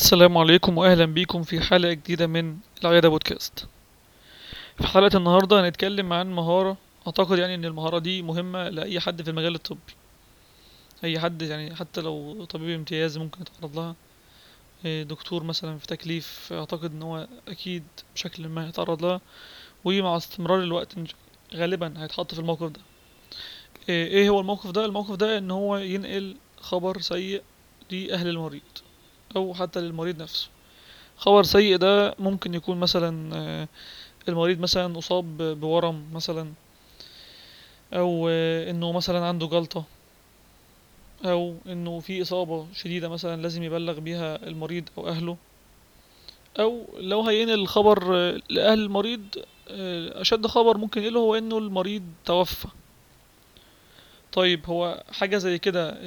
السلام عليكم واهلا بيكم في حلقة جديدة من العيادة بودكاست. في حلقة النهاردة هنتكلم عن مهارة أعتقد يعني إن المهارة دي مهمة لأي حد في المجال الطبي. أي حد يعني حتى لو طبيب امتياز ممكن يتعرض لها. إيه، دكتور مثلا في تكليف أعتقد إن هو أكيد بشكل ما هيتعرض لها. ومع استمرار الوقت غالبا هيتحط في الموقف ده. إيه إيه هو الموقف ده؟ الموقف ده إن هو ينقل خبر سيء لأهل المريض. أو حتى للمريض نفسه. خبر سيء ده ممكن يكون مثلا آه، المريض مثلا أصاب بورم مثلا أو آه، إنه مثلا عنده جلطة أو إنه في إصابة شديدة مثلا لازم يبلغ بيها المريض أو أهله. أو لو هينقل الخبر آه، لأهل المريض أشد خبر ممكن يقوله هو إنه المريض توفى. طيب هو حاجة زي كده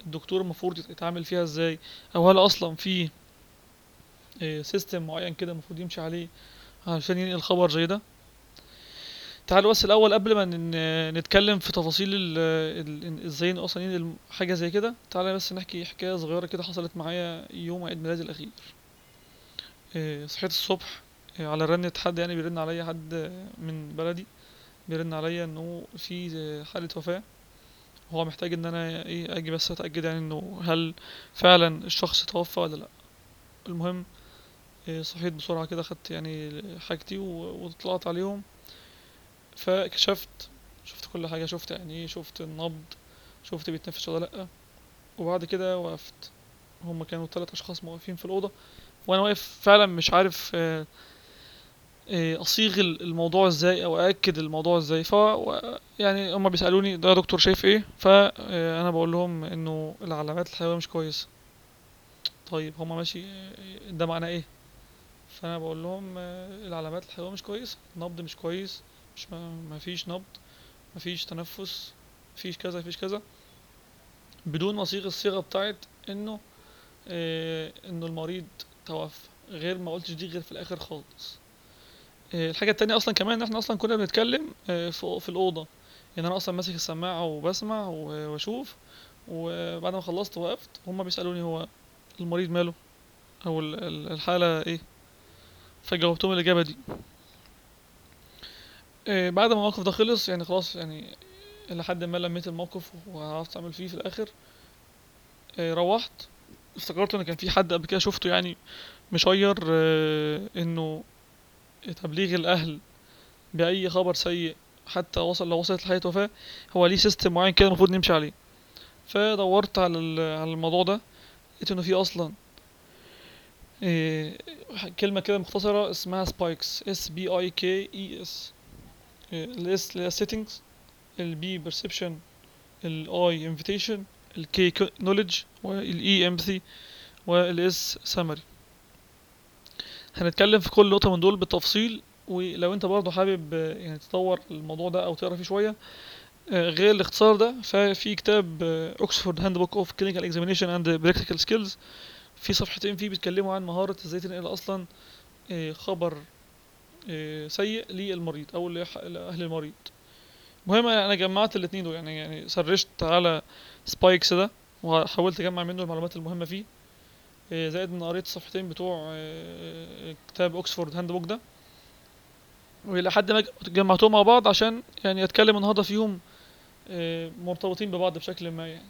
الدكتور المفروض يتعامل فيها إزاي؟ أو هل أصلا في سيستم معين كده المفروض يمشي عليه عشان ينقل خبر زي ده؟ تعالوا بس الأول قبل ما نتكلم في تفاصيل إزاي أصلا ينقل حاجة زي كده. تعالى بس نحكي حكاية صغيرة كده حصلت معايا يوم عيد ميلادي الأخير. إيه، صحيت الصبح إيه، على رنة حد يعني بيرن عليا حد من بلدي بيرن عليا إنه في حالة وفاة. هو محتاج إن أنا إيه أجي بس أتأكد يعني إنه هل فعلا الشخص توفى ولا لأ. المهم إيه، صحيت بسرعة كده خدت يعني حاجتي وطلعت عليهم. فكشفت شفت كل حاجة شفت يعني إيه شفت النبض شفت بيتنفس ولا لأ. وبعد كده وقفت. هما كانوا تلات أشخاص واقفين في الأوضة. وأنا واقف فعلا مش عارف آه، آه، ال- الموضوع إزاي أو أأكد الموضوع إزاي. ف يعني هما بيسألوني ده يا دكتور شايف إيه؟ فأنا بقول لهم إنه العلامات الحيوية مش كويسة طيب هما ماشي آه، ده معناه إيه؟ فأنا بقول لهم آه، العلامات الحيوية مش كويسة النبض مش كويس مش ما مفيش نبض مفيش تنفس مفيش كذا مفيش كذا. بدون ما أصيغ الصيغة بتاعت إنه آه إنه المريض توفى غير ما قلتش دي غير في الآخر خالص. آه الحاجة التانية أصلا كمان ان إحنا أصلا كنا بنتكلم آه في في الأوضة. يعني أنا أصلا ماسك السماعة وبسمع و- وأشوف وبعد ما خلصت وقفت هما بيسألوني هو المريض ماله؟ أو ال- ال- الحالة إيه؟ فجاوبتهم الإجابة دي. آه بعد ما الموقف ده خلص يعني خلاص يعني لحد ما لميت الموقف وعرفت أعمل فيه في الآخر. آه، روحت. افتكرت إن كان في حد قبل كده شفته يعني مشير إنه تبليغ الأهل بأي خبر سيء حتى وصل لو وصلت لحالة وفاة هو ليه سيستم معين كده المفروض نمشي عليه. فدورت على على الموضوع ده لقيت إنه في أصلا آه، كلمة كده مختصرة اسمها SPIKES S P I K E S ال S اللي هي settings ال P perception ال I invitation ال K knowledge وال E empathy وال S summary. هنتكلم في كل نقطة من دول بالتفصيل ولو انت برضه حابب يعني تطور الموضوع ده أو تقرأ فيه شوية آه، غير الاختصار ده ففي كتاب Oxford Handbook of Clinical Examination and Practical Skills في صفحتين فيه بيتكلموا عن مهارة إزاي تنقل أصلا آه، خبر آه، سيء للمريض أو لأهل المريض. المهم أنا جمعت الاتنين دول يعني يعني سرشت على SPIKES ده وحاولت اجمع منه المعلومات المهمة فيه. زائد إن قريت الصفحتين بتوع آه، كتاب Oxford Handbook ده. وإلى حد ما جمعتهم مع بعض عشان يعني أتكلم النهارده فيهم آه، مرتبطين ببعض بشكل ما يعني.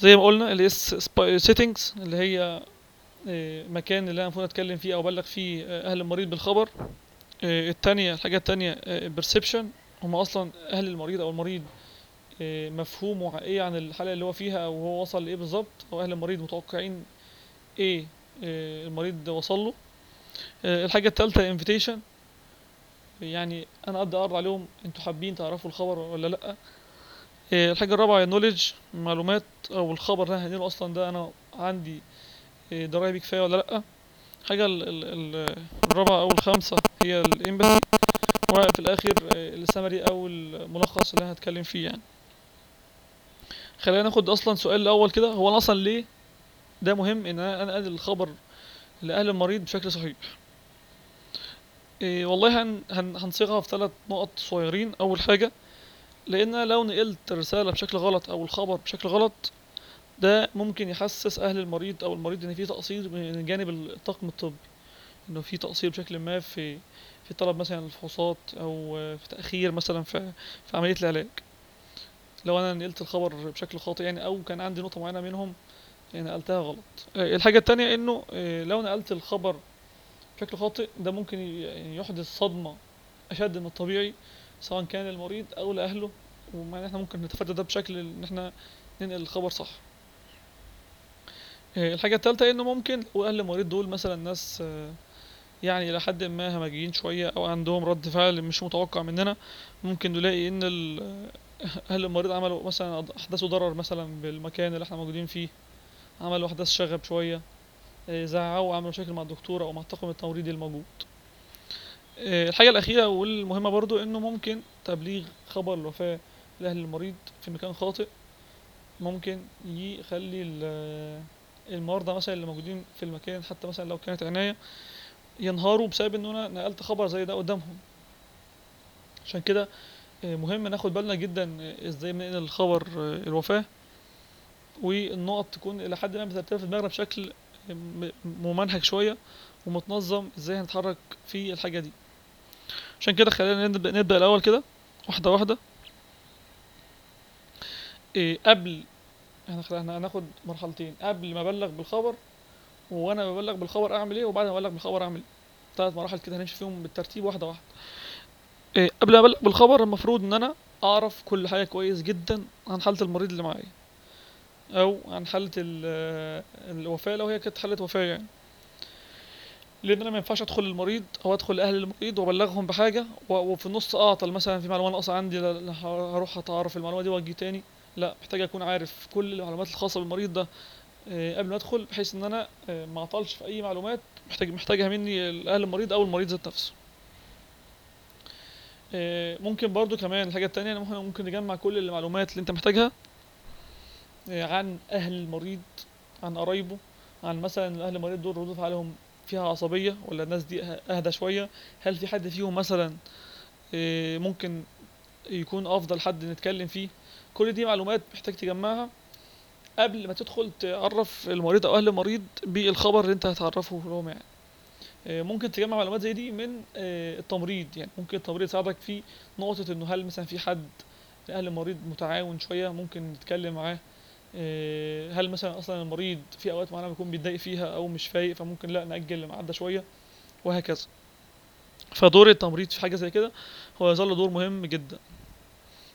زي ما قلنا ال S settings اللي هي مكان اللي أنا المفروض أتكلم فيه أو أبلغ فيه أهل المريض بالخبر. التانية الحاجة التانية perception هم أصلا أهل المريض أو المريض مفهومه إيه عن الحالة اللي هو فيها أو هو وصل لإيه بالظبط أو أهل المريض متوقعين إيه آه، المريض وصل له. آه، الحاجة التالتة invitation يعني أنا ابدا أعرض عليهم أنتوا حابين تعرفوا الخبر ولا لأ. آه، الحاجة الرابعة نوليدج معلومات أو الخبر اللي أنا أصلا ده أنا عندي آه، دراية بيه كفاية ولا لأ. الحاجة ال- ال- ال- الرابعة أو الخامسة هي الامباثي وفي الآخر السمري أو الملخص اللي أنا هتكلم فيه يعني. خلينا ناخد أصلا سؤال الأول كده. هو أنا أصلا ليه ده مهم إن أنا أنقل الخبر لأهل المريض بشكل صحيح؟ إيه والله هن هن هنصيغها في ثلاث نقط صغيرين. أول حاجة لأن لو نقلت الرساله بشكل غلط أو الخبر بشكل غلط ده ممكن يحسس أهل المريض أو المريض إن في تقصير من جانب الطاقم الطبي. إنه في تقصير بشكل ما في في طلب مثلا الفحوصات أو في تأخير مثلا في في عملية العلاج. لو أنا نقلت الخبر بشكل خاطئ يعني أو كان عندي نقطة معينة منهم يعني نقلتها غلط. آه، الحاجة التانية إنه آه، لو نقلت الخبر بشكل خاطئ ده ممكن يعني يحدث صدمة أشد من الطبيعي سواء كان للمريض أو لأهله. ومع ان إحنا ممكن نتفادى ده بشكل إن إحنا ننقل الخبر صح. آه، الحاجة التالتة إنه ممكن لو أهل المريض دول مثلا ناس يعني إلى حد ما همجيين شوية أو عندهم رد فعل مش متوقع مننا ممكن نلاقي إن أهل المريض عملوا مثلا احدثوا ضرر مثلا بالمكان اللي إحنا موجودين فيه؟ عملوا أحداث شغب شوية آه، زعقوا وعملوا مشاكل مع الدكتور أو مع الطاقم التمريضي الموجود. آه، الحاجة الأخيرة والمهمة برضو إنه ممكن تبليغ خبر الوفاة لأهل المريض في مكان خاطئ ممكن يخلي ال- المرضى مثلا اللي موجودين في المكان حتى مثلا لو كانت عناية ينهاروا بسبب إن أنا نقلت خبر زي ده قدامهم. عشان كده آه، مهم ناخد بالنا جدا آه، إزاي بننقل الخبر آه، الوفاة. والنقط تكون إلى حد ما مترتبة في دماغنا بشكل ممنهج شوية ومتنظم إزاي هنتحرك في الحاجة دي. عشان كده خلينا نبدأ نبدأ الأول كده واحدة واحدة. قبل إحنا هناخد مرحلتين. قبل ما أبلغ بالخبر وأنا ببلغ بالخبر أعمل إيه وبعد ما أبلغ بالخبر أعمل إيه. ثلاث مراحل كده هنمشي فيهم بالترتيب واحدة واحدة. إيه قبل ما ابلغ بالخبر المفروض إن أنا أعرف كل حاجة كويس جدا عن حالة المريض اللي معايا أو عن حالة ال- الوفاة لو هي كانت حالة وفاة يعني. لأن أنا ما ينفعش أدخل المريض أو أدخل لاهل المريض وأبلغهم بحاجة وفي النص أعطل مثلا في معلومة ناقصة عندي هروح أتعرف المعلومة دي وأجي تاني. لا محتاج أكون عارف كل المعلومات الخاصة بالمريض ده آه، قبل ما أدخل بحيث إن أنا آه، ما أعطلش في أي معلومات محتاج محتاجها مني أهل المريض أو المريض ذات نفسه. آه، ممكن برضو كمان الحاجة التانية إن ممكن ممكن نجمع كل المعلومات اللي أنت محتاجها آه، عن أهل المريض عن قرايبه عن مثلا أهل المريض دول ردود افعالهم فيها عصبية ولا الناس دي أه- أهدى شوية؟ هل في حد فيهم مثلا آه، ممكن يكون أفضل حد نتكلم فيه؟ كل دي معلومات محتاج تجمعها قبل ما تدخل تعرف المريض أو أهل المريض بالخبر اللي أنت هتعرفه لهم يعني. آه، ممكن تجمع معلومات زي دي من آه، التمريض. يعني ممكن التمريض يساعدك في نقطة إنه هل مثلا في حد أهل المريض متعاون شوية ممكن نتكلم معاه. آه، هل مثلا أصلا المريض في أوقات معينة بيكون بيتضايق فيها أو مش فايق فممكن لأ نأجل الميعاد ده شوية وهكذا. فدور التمريض في حاجة زي كده هو يظل دور مهم جدا.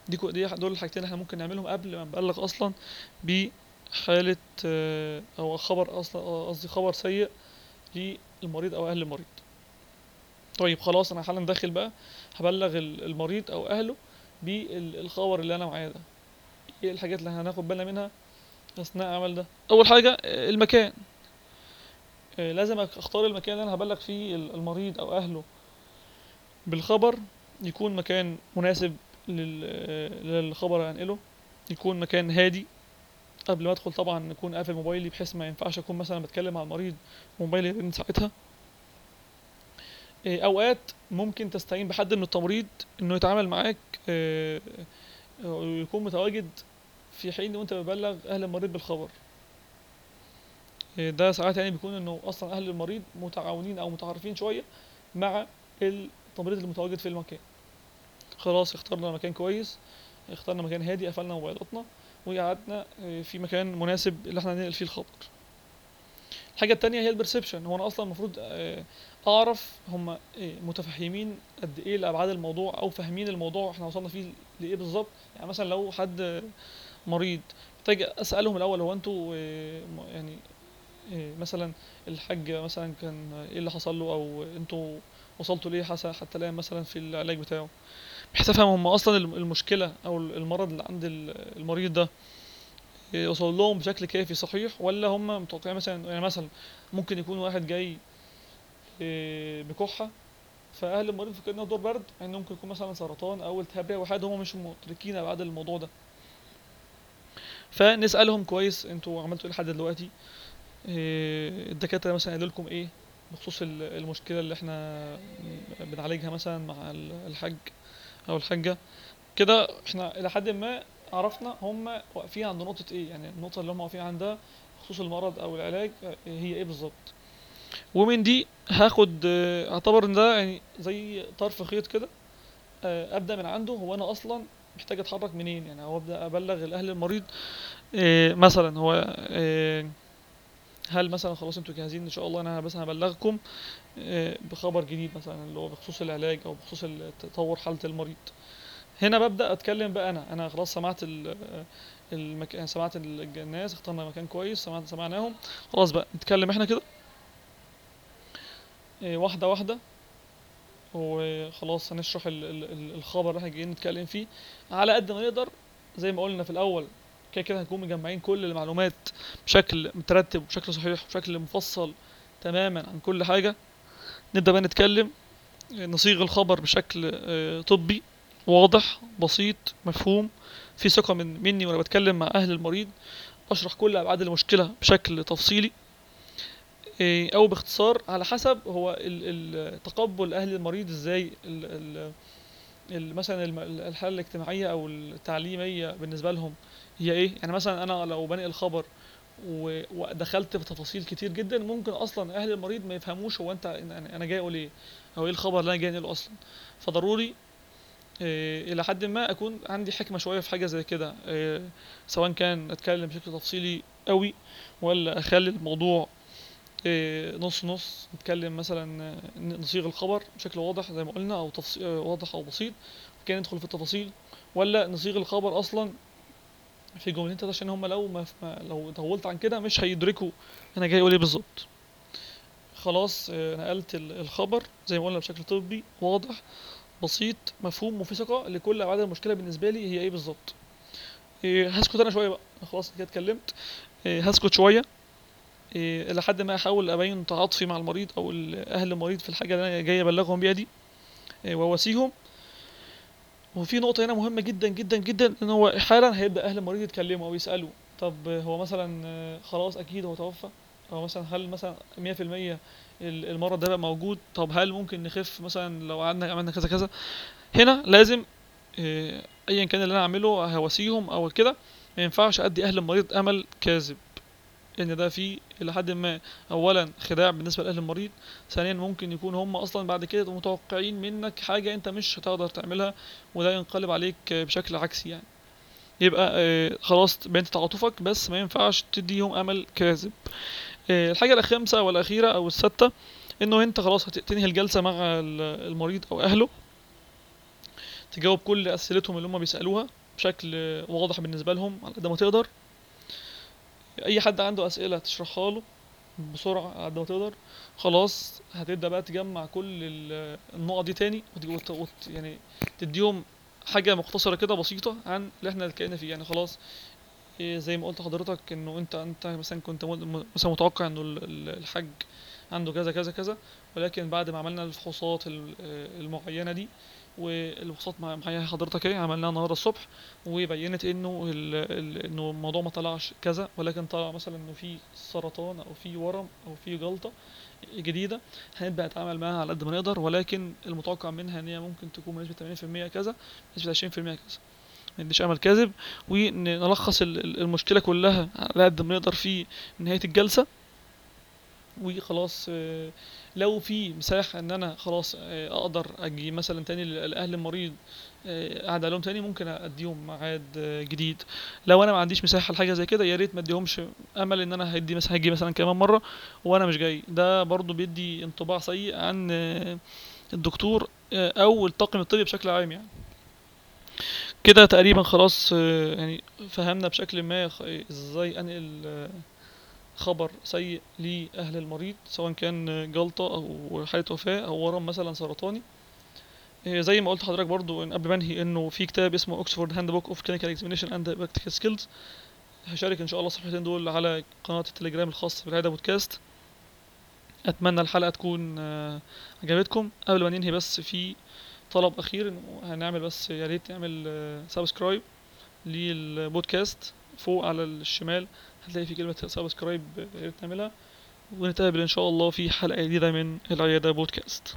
دي دي دول الحاجتين إحنا ممكن نعملهم قبل ما نبلغ أصلا بحالة آه، أو خبر أصلا آه، قصدي خبر سيء للمريض أو أهل المريض. طيب خلاص أنا حالا داخل بقى هبلغ ال- المريض أو أهله بالخبر اللي أنا معاه ده. إيه الحاجات اللي هناخد بالنا منها أثناء عمل ده؟ أول حاجة آه، المكان. آه، لازم أختار المكان اللي أنا هبلغ فيه ال- المريض أو أهله بالخبر. يكون مكان مناسب آه، للخبر هنقله. يكون مكان هادي. قبل ما ادخل طبعا اكون قافل موبايلي بحيث ما ينفعش أكون مثلا بتكلم مع المريض وموبايلي يرن ساعتها. إيه، أوقات ممكن تستعين بحد من التمريض إنه يتعامل معاك آه، آه، ويكون متواجد في حين وأنت بتبلغ أهل المريض بالخبر. إيه، ده ساعات يعني بيكون إنه أصلا أهل المريض متعاونين أو متعارفين شوية مع التمريض اللي متواجد في المكان. خلاص اخترنا مكان كويس اخترنا مكان هادي قفلنا موبايلاتنا. وقعدنا آه، في مكان مناسب اللي إحنا ننقل فيه الخبر الحاجة التانية هي البرسبشن هو أنا أصلا المفروض آه، أعرف هم متفهمين قد إيه لأبعاد الموضوع أو فاهمين الموضوع إحنا وصلنا فيه لإيه بالظبط. يعني مثلا لو حد مريض محتاج أسألهم الأول هو أنتوا آه، يعني آه، مثلا الحاج مثلا كان إيه اللي حصل له أو أنتوا وصلتوا ليه حتى الآن مثلا في العلاج بتاعه. بحيث أفهم هم أصلا الم- المشكلة أو المرض اللي عند ال- المريض ده إيه، وصل لهم بشكل كافي صحيح ولا هم متوقعين مثلا يعني مثلا ممكن يكون واحد جاي إيه، بكحة فأهل المريض فاكرين إنه دور برد إنه ممكن يكون مثلا سرطان أو التهاب رئوي وحاد هم مش مدركين أبعاد الموضوع ده. فنسألهم كويس أنتوا عملتوا إيه لحد دلوقتي؟ إيه، الدكاترة مثلا قالوا لكم إيه بخصوص ال- المشكلة اللي إحنا بنعالجها مثلا مع ال- الحاج؟ أو الحاجة كده إحنا إلى حد ما عرفنا هم واقفين عند نقطة إيه. يعني النقطة اللي هم واقفين عندها بخصوص المرض أو العلاج هي إيه بالظبط. ومن دي هاخد أعتبر إن ده يعني زي طرف خيط كده آه، أبدأ من عنده. هو أنا أصلا محتاج أتحرك منين؟ يعني هو أبدأ أبلغ الأهل المريض آه، مثلا هو آه، هل مثلا خلاص أنتوا جاهزين؟ إن شاء الله أنا بس هبلغكم آه، بخبر جديد مثلا اللي هو بخصوص العلاج أو بخصوص تطور حالة المريض. هنا ببدأ أتكلم بقى أنا. أنا خلاص سمعت ال المكان سمعت ال- الناس اخترنا مكان كويس سمعت سمعناهم. خلاص بقى نتكلم إحنا كده. واحدة واحدة. وخلاص هنشرح ال- ال- ال- الخبر اللي إحنا جايين نتكلم فيه. على قد ما نقدر زي ما قلنا في الأول كده كده هنكون مجمعين كل المعلومات بشكل مترتب وبشكل صحيح وبشكل مفصل تماما عن كل حاجة. نبدأ بقى نتكلم نصيغ الخبر بشكل آه، طبي واضح بسيط مفهوم في ثقة من مني وأنا بتكلم مع أهل المريض أشرح كل أبعاد المشكلة بشكل تفصيلي. آه، أو باختصار على حسب هو تقبل أهل المريض إزاي مثلا الحالة الاجتماعية أو التعليمية بالنسبة لهم هي إيه؟ يعني مثلا أنا لو بنقل خبر و- ودخلت في تفاصيل كتير جدا ممكن أصلا أهل المريض ما يفهموش هو أنت أنا جاي أقول إيه؟ أو إيه الخبر اللي أنا جاي أنقله أصلا؟ فضروري إيه إلى حد ما أكون عندي حكمة شوية في حاجة زي كده إيه سواء كان أتكلم بشكل تفصيلي قوي ولا أخلي الموضوع نص نص نتكلم مثلا آه، نصيغ الخبر بشكل واضح زي ما قلنا أو تفصيل واضح أو بسيط. كان ندخل في التفاصيل. ولا نصيغ الخبر أصلا في جملتين تلاتة عشان هم لو ما لو طولت عن كده مش هيدركوا أنا جاي أقول إيه بالظبط. خلاص آه، نقلت ال- الخبر زي ما قلنا بشكل طبي واضح بسيط مفهوم وفي ثقة لكل ابعاد المشكلة بالنسبة لي هي إيه بالظبط. آه، هسكت أنا شوية بقى. خلاص كده اتكلمت. آه، هسكت شوية. آه، لحد ما أحاول أبين تعاطفي مع المريض أو أهل المريض في الحاجة اللي أنا جاي أبلغهم بيها دي. آه، وأواسيهم. وفي نقطة هنا مهمة جدا جدا جدا إن هو حالا هيبدأ أهل المريض يتكلموا أو يسألوا طب هو مثلا آه، خلاص أكيد هو توفى. أو مثلا هل مثلا 100% ال- المرض ده بقى موجود؟ طب هل ممكن نخف مثلا لو قعدنا عملنا كذا كذا؟ هنا لازم آه، ايا كان اللي أنا أعمله هواسيهم أو كده. ما ينفعش أدي أهل المريض أمل كاذب. ان ده فيه إلى حد ما اولا خداع بالنسبة لأهل المريض ثانيا ممكن يكون هم أصلا بعد كده متوقعين منك حاجة أنت مش هتقدر تعملها وده ينقلب عليك بشكل عكسي يعني. يبقى آه، خلاص بينت تعاطفك بس ما ينفعش تديهم أمل كاذب. آه، الحاجة الخامسة والأخيرة أو السادسه إنه أنت خلاص هتنهي الجلسة مع ال- المريض أو أهله تجاوب كل أسئلتهم اللي هم بيسألوها بشكل واضح بالنسبة لهم على قد ما تقدر. أي حد عنده أسئلة تشرحها له بسرعة قد ما تقدر. خلاص هتبدأ بقى تجمع كل ال- النقط دي تاني وت- يعني تديهم حاجة مختصرة كده بسيطة عن اللي إحنا اتكلمنا فيه. يعني خلاص إيه زي ما قلت لحضرتك إنه انت أنت مثلا كنت مثلا متوقع إنه ال- ال- الحج عنده كذا كذا كذا ولكن بعد ما عملنا الفحوصات ال- آه، المعينة دي مع معايا حضرتك إيه عملناها النهارده الصبح وبينت انه انه الموضوع ما طلعش كذا ولكن طلع مثلا إنه في سرطان أو في ورم أو في جلطه جديدة هنبدأ نتعامل معاها على قد ما نقدر ولكن المتوقع منها إن هي ممكن تكون بنسبة 80% كذا بنسبة 20% كذا. ما نديش أمل كاذب ونلخص ال- ال- المشكلة كلها على قد ما نقدر في نهاية الجلسة. وخلاص آه، لو في مساحة إن أنا خلاص آه، أقدر أجي مثلا تاني لأهل المريض آه، أقعد عليهم تاني ممكن أديهم ميعاد جديد. لو أنا ما عنديش مساحة لحاجة زي كده يا ريت ما أديهمش أمل إن أنا هدي مثلا هجي مثلا كمان مرة وأنا مش جاي. ده برضو بيدي انطباع سيء عن الدكتور أو الطاقم الطبي بشكل عام يعني. كده تقريبا خلاص يعني فهمنا بشكل ما إزاي أنقل خبر سيء لأهل المريض سواء كان جلطة أو حالة وفاة أو ورم مثلا سرطاني. آه، زي ما قلت لحضرتك برضو إن قبل ما أنهي إنه في كتاب اسمه Oxford Handbook of Clinical Examination and Practical Skills هشارك إن شاء الله الصفحتين دول على قناة التليجرام الخاص بالعيادة بودكاست أتمنى الحلقة تكون آه، عجبتكم. قبل ما ننهي بس في طلب أخير هنعمل بس يا ريت نعمل subscribe للبودكاست فوق على الشمال. هتلاقي في كلمة سبسكرايب يا ريت نعملها ونتقابل إن شاء الله في حلقة جديدة من العيادة بودكاست.